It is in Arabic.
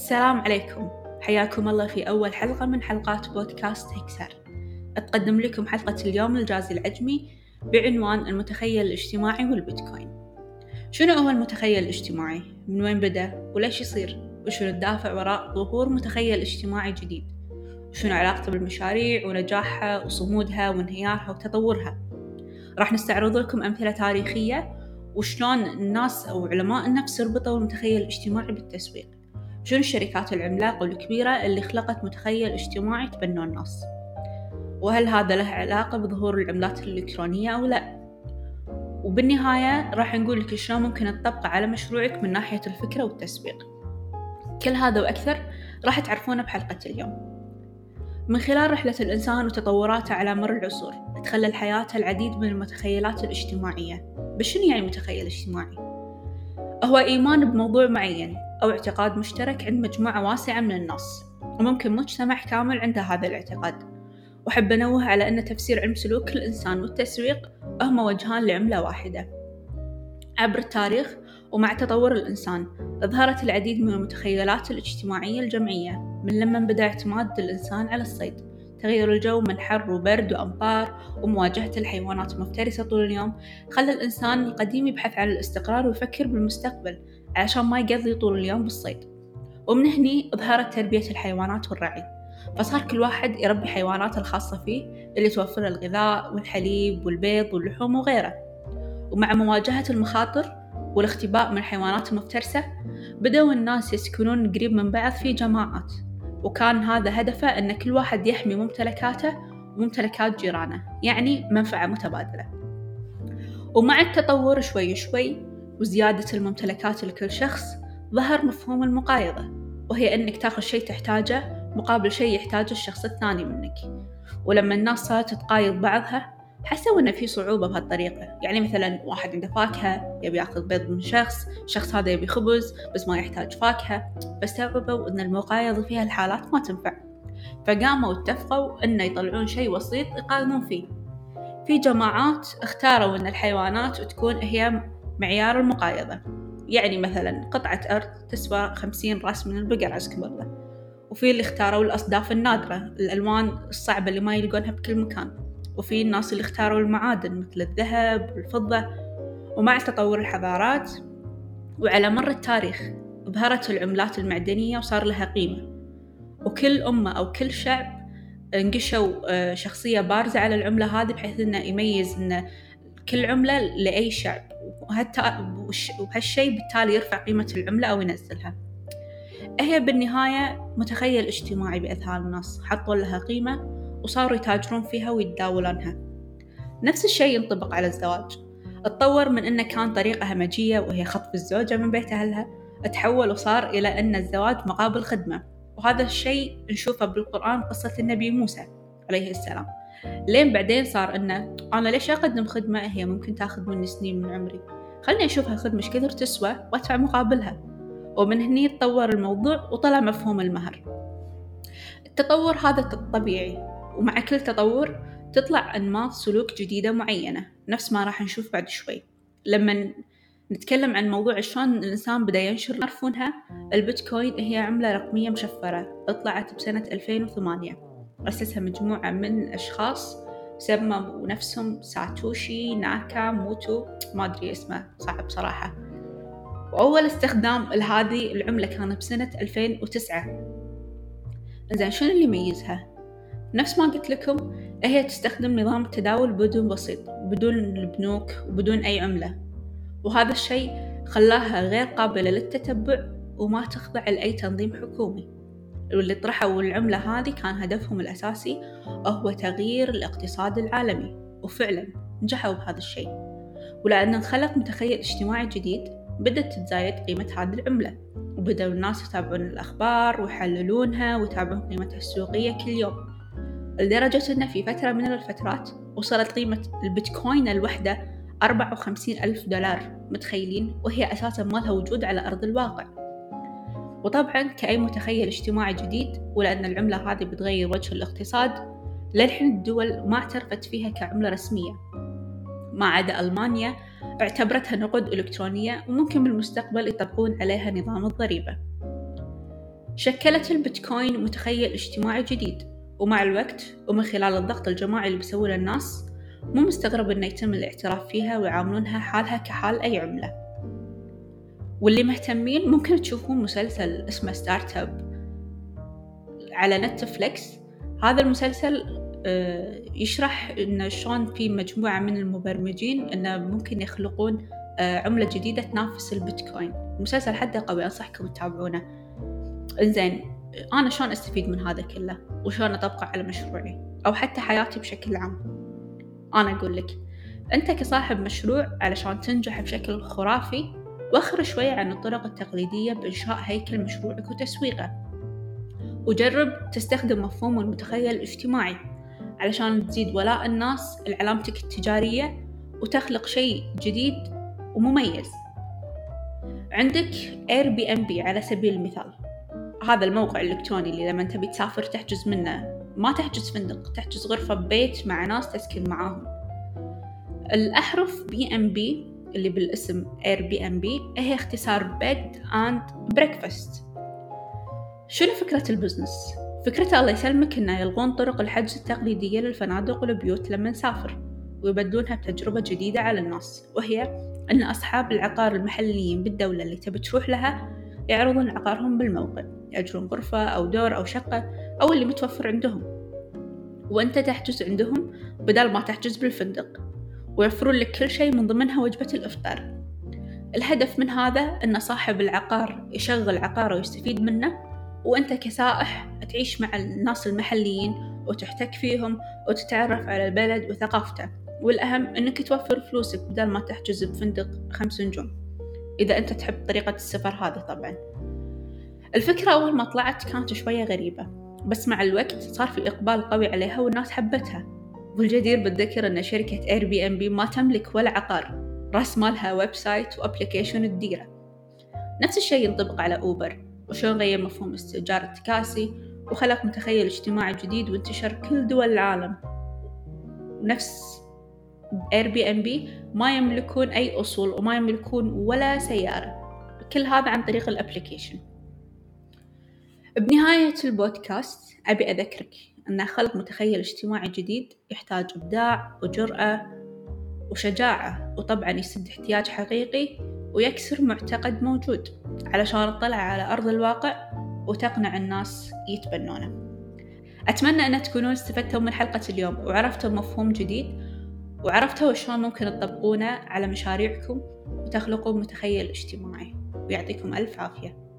السلام عليكم حياكم الله في أول حلقة من حلقات بودكاست هكسر أتقدم لكم حلقة اليوم الجازي العجمي بعنوان المتخيل الاجتماعي والبيتكوين شنو هو المتخيل الاجتماعي؟ من وين بدأ؟ وليش يصير؟ وشنو الدافع وراء ظهور متخيل اجتماعي جديد؟ وشنو علاقته بالمشاريع ونجاحها وصمودها وانهيارها وتطورها؟ راح نستعرض لكم أمثلة تاريخية وشلون الناس أو علماء النفس ربطوا المتخيل الاجتماعي بالتسويق شنو الشركات العملاقة والكبيرة اللي خلقت متخيل اجتماعي تبنوا الناس وهل هذا له علاقة بظهور العملات الإلكترونية أو لا؟ وبالنهاية راح نقول لك شلون ممكن تطبقه على مشروعك من ناحية الفكرة والتسويق. كل هذا وأكثر راح تعرفونه بحلقة اليوم. من خلال رحلة الإنسان وتطوراته على مر العصور تخلل حياته العديد من المتخيلات الاجتماعية. بس شنو يعني متخيل اجتماعي؟ هو إيمان بموضوع معين. أو اعتقاد مشترك عند مجموعة واسعة من الناس وممكن مجتمع كامل عنده هذا الاعتقاد. وأحب أنوه على أن تفسير علم سلوك الإنسان والتسويق هما وجهان لعملة واحدة. عبر التاريخ ومع تطور الإنسان ظهرت العديد من المتخيلات الاجتماعية الجمعية من لما بدأ اعتماد الإنسان على الصيد تغير الجو من حر وبرد وأمطار ومواجهة الحيوانات المفترسة طول اليوم خلى الإنسان القديم يبحث عن الاستقرار ويفكر بالمستقبل عشان ما يقضي طول اليوم بالصيد. ومن هني ظهرت تربية الحيوانات والرعي. فصار كل واحد يربي حيوانات الخاصة فيه اللي توفر الغذاء والحليب والبيض واللحوم وغيره. ومع مواجهة المخاطر والاختباء من الحيوانات المفترسة بدأوا الناس يسكنون قريب من بعض في جماعات. وكان هذا هدفه أن كل واحد يحمي ممتلكاته وممتلكات جيرانه يعني منفعة متبادلة. ومع التطور شوي شوي وزيادة الممتلكات لكل شخص ظهر مفهوم المقايضة وهي أنك تاخذ شيء تحتاجه مقابل شيء يحتاجه الشخص الثاني منك. ولما الناس صارت تقايض بعضها حسوا إن في صعوبة بهالطريقة. يعني مثلا واحد عنده فاكهة يبي ياخذ بيض من شخص الشخص هذا يبي خبز بس ما يحتاج فاكهة فاستوعبوا إن المقايضة في هالحالات ما تنفع. فقاموا واتفقوا إنه يطلعون شيء وسيط يقاومون فيه. في جماعات اختاروا إن الحيوانات تكون هي معيار المقايضة. يعني مثلا قطعة أرض تسوى خمسين رأس من البقر عزكم الله وفي اللي اختاروا الأصداف النادرة الألوان الصعبة اللي ما يلقونها بكل مكان وفي الناس اللي اختاروا المعادن مثل الذهب والفضة. ومع تطور الحضارات وعلى مر التاريخ ظهرت العملات المعدنية وصار لها قيمة. وكل أمة أو كل شعب انقشوا شخصية بارزة على العملة هذه بحيث إنه يميز إن كل عملة لأي شعب. وهالشيء بالتالي يرفع قيمة العملة أو ينزلها. هي بالنهاية متخيل اجتماعي بأذهان الناس حطوا لها قيمة وصاروا يتاجرون فيها ويتداولونها. نفس الشيء ينطبق على الزواج. اتطور من أنه كان طريقة همجية وهي خطف الزوجة من بيت أهلها تحول وصار إلى أن الزواج مقابل خدمة. وهذا الشيء نشوفه بالقرآن قصة النبي موسى عليه السلام. لين بعدين صار إنه أنا ليش أقدم خدمة؟ هي ممكن تاخذ مني سنين من عمري. خلني أشوف هالخدمة إيش كثر تسوى وأدفع مقابلها. ومن هني تطور الموضوع وطلع مفهوم المهر. التطور هذا طبيعي ومع كل تطور تطلع أنماط سلوك جديدة معينة. نفس ما راح نشوف بعد شوي. لما نتكلم عن موضوع شلون الإنسان بدأ ينشر يعرفونها البيتكوين هي عملة رقمية مشفرة طلعت بسنة 2008 أسسها مجموعة من الأشخاص سموا نفسهم ساتوشي ناكا موتو ما أدري اسمه صعب صراحة. وأول استخدام لهذه العملة كان بسنة 2009 زين شنو اللي يميزها؟ نفس ما قلت لكم هي تستخدم نظام التداول بدون بسيط بدون البنوك وبدون أي عملة. وهذا الشيء خلاها غير قابلة للتتبع وما تخضع لأي تنظيم حكومي. واللي طرحوا العملة هذه كان هدفهم الأساسي هو تغيير الاقتصاد العالمي. وفعلا نجحوا بهذا الشيء. ولأن انخلق متخيل اجتماعي جديد بدأت تتزايد قيمة هذه العملة. وبدأوا الناس يتابعون الأخبار ويحللونها ويتابعون قيمتها السوقية كل يوم. لدرجة أن في فترة من الفترات وصلت قيمة البيتكوين الوحدة أربعة وخمسين ألف دولار. متخيلين؟ وهي أساسا ما لها وجود على أرض الواقع. وطبعا كأي متخيل اجتماعي جديد ولأن العملة هذه بتغير وجه الاقتصاد للحين الدول ما اعترفت فيها كعملة رسمية. ما عدا ألمانيا اعتبرتها نقود إلكترونية وممكن بالمستقبل يطبقون عليها نظام الضريبة. شكلت البيتكوين متخيل اجتماعي جديد ومع الوقت ومن خلال الضغط الجماعي اللي بيسوونه الناس مو مستغرب إنه يتم الاعتراف فيها ويعاملونها حالها كحال أي عملة. واللي مهتمين ممكن تشوفون مسلسل اسمه Start-Up على نتفليكس هذا المسلسل آه، يشرح إن شلون في مجموعة من المبرمجين إنه ممكن يخلقون آه، عملة جديدة تنافس البيتكوين. المسلسل حده قوي أنصحكم تتابعونه. إنزين أنا شلون أستفيد من هذا كله؟ وشلون أطبقه على مشروعي؟ أو حتى حياتي بشكل عام. أنا أقول لك. أنت كصاحب مشروع علشان تنجح بشكل خرافي وخر شوي عن الطرق التقليدية بإنشاء هيكل مشروعك وتسويقه. وجرب تستخدم مفهوم المتخيل الاجتماعي علشان تزيد ولاء الناس لعلامتك التجارية وتخلق شيء جديد ومميز. عندك Airbnb على سبيل المثال. هذا الموقع الإلكتروني اللي لما تبي تسافر تحجز منه. ما تحجز فندق تحجز غرفة ببيت مع ناس تسكن معاهم. الأحرف bnb اللي بالاسم Airbnb هي اختصار bed and breakfast شنو فكرة ال business؟ فكرته الله يسلمك إنه يلغون طرق الحجز التقليدية للفنادق والبيوت لما نسافر ويبدلونها بتجربة جديدة على الناس وهي أن أصحاب العقار المحليين بالدولة اللي تبي تروح لها يعرضون عقارهم بالموقع يأجرون غرفة أو دور أو شقة أو اللي متوفر عندهم. وأنت تحجز عندهم بدل ما تحجز بالفندق. ويوفرون لك كل شيء من ضمنها وجبة الإفطار. الهدف من هذا أن صاحب العقار يشغل عقاره ويستفيد منه وأنت كسائح تعيش مع الناس المحليين وتحتك فيهم وتتعرف على البلد وثقافته. والأهم أنك توفر فلوسك بدل ما تحجز بفندق خمس نجوم. إذا أنت تحب طريقة السفر هذه طبعا. الفكرة أول ما طلعت كانت شوية غريبة بس مع الوقت صار في إقبال قوي عليها والناس حبتها. والجدير بالذكر أن شركة Airbnb ما تملك ولا عقار. راس مالها website و application تديره نفس الشيء ينطبق على أوبر وشلون غير مفهوم استئجار التكاسي؟ وخلق متخيل اجتماعي جديد وانتشر كل دول العالم. نفس Airbnb ما يملكون أي أصول وما يملكون ولا سيارة. كل هذا عن طريق ال application بنهاية البودكاست أبي أذكرك. أن خلق متخيل اجتماعي جديد يحتاج إبداع وجرأة وشجاعة وطبعا يسد احتياج حقيقي ويكسر معتقد موجود علشان تطلع على أرض الواقع وتقنع الناس يتبنونه. أتمنى أن تكونون استفدتوا من حلقة اليوم وعرفتوا مفهوم جديد وعرفتوا شلون ممكن تطبقونه على مشاريعكم وتخلقوا متخيل اجتماعي. ويعطيكم ألف عافية.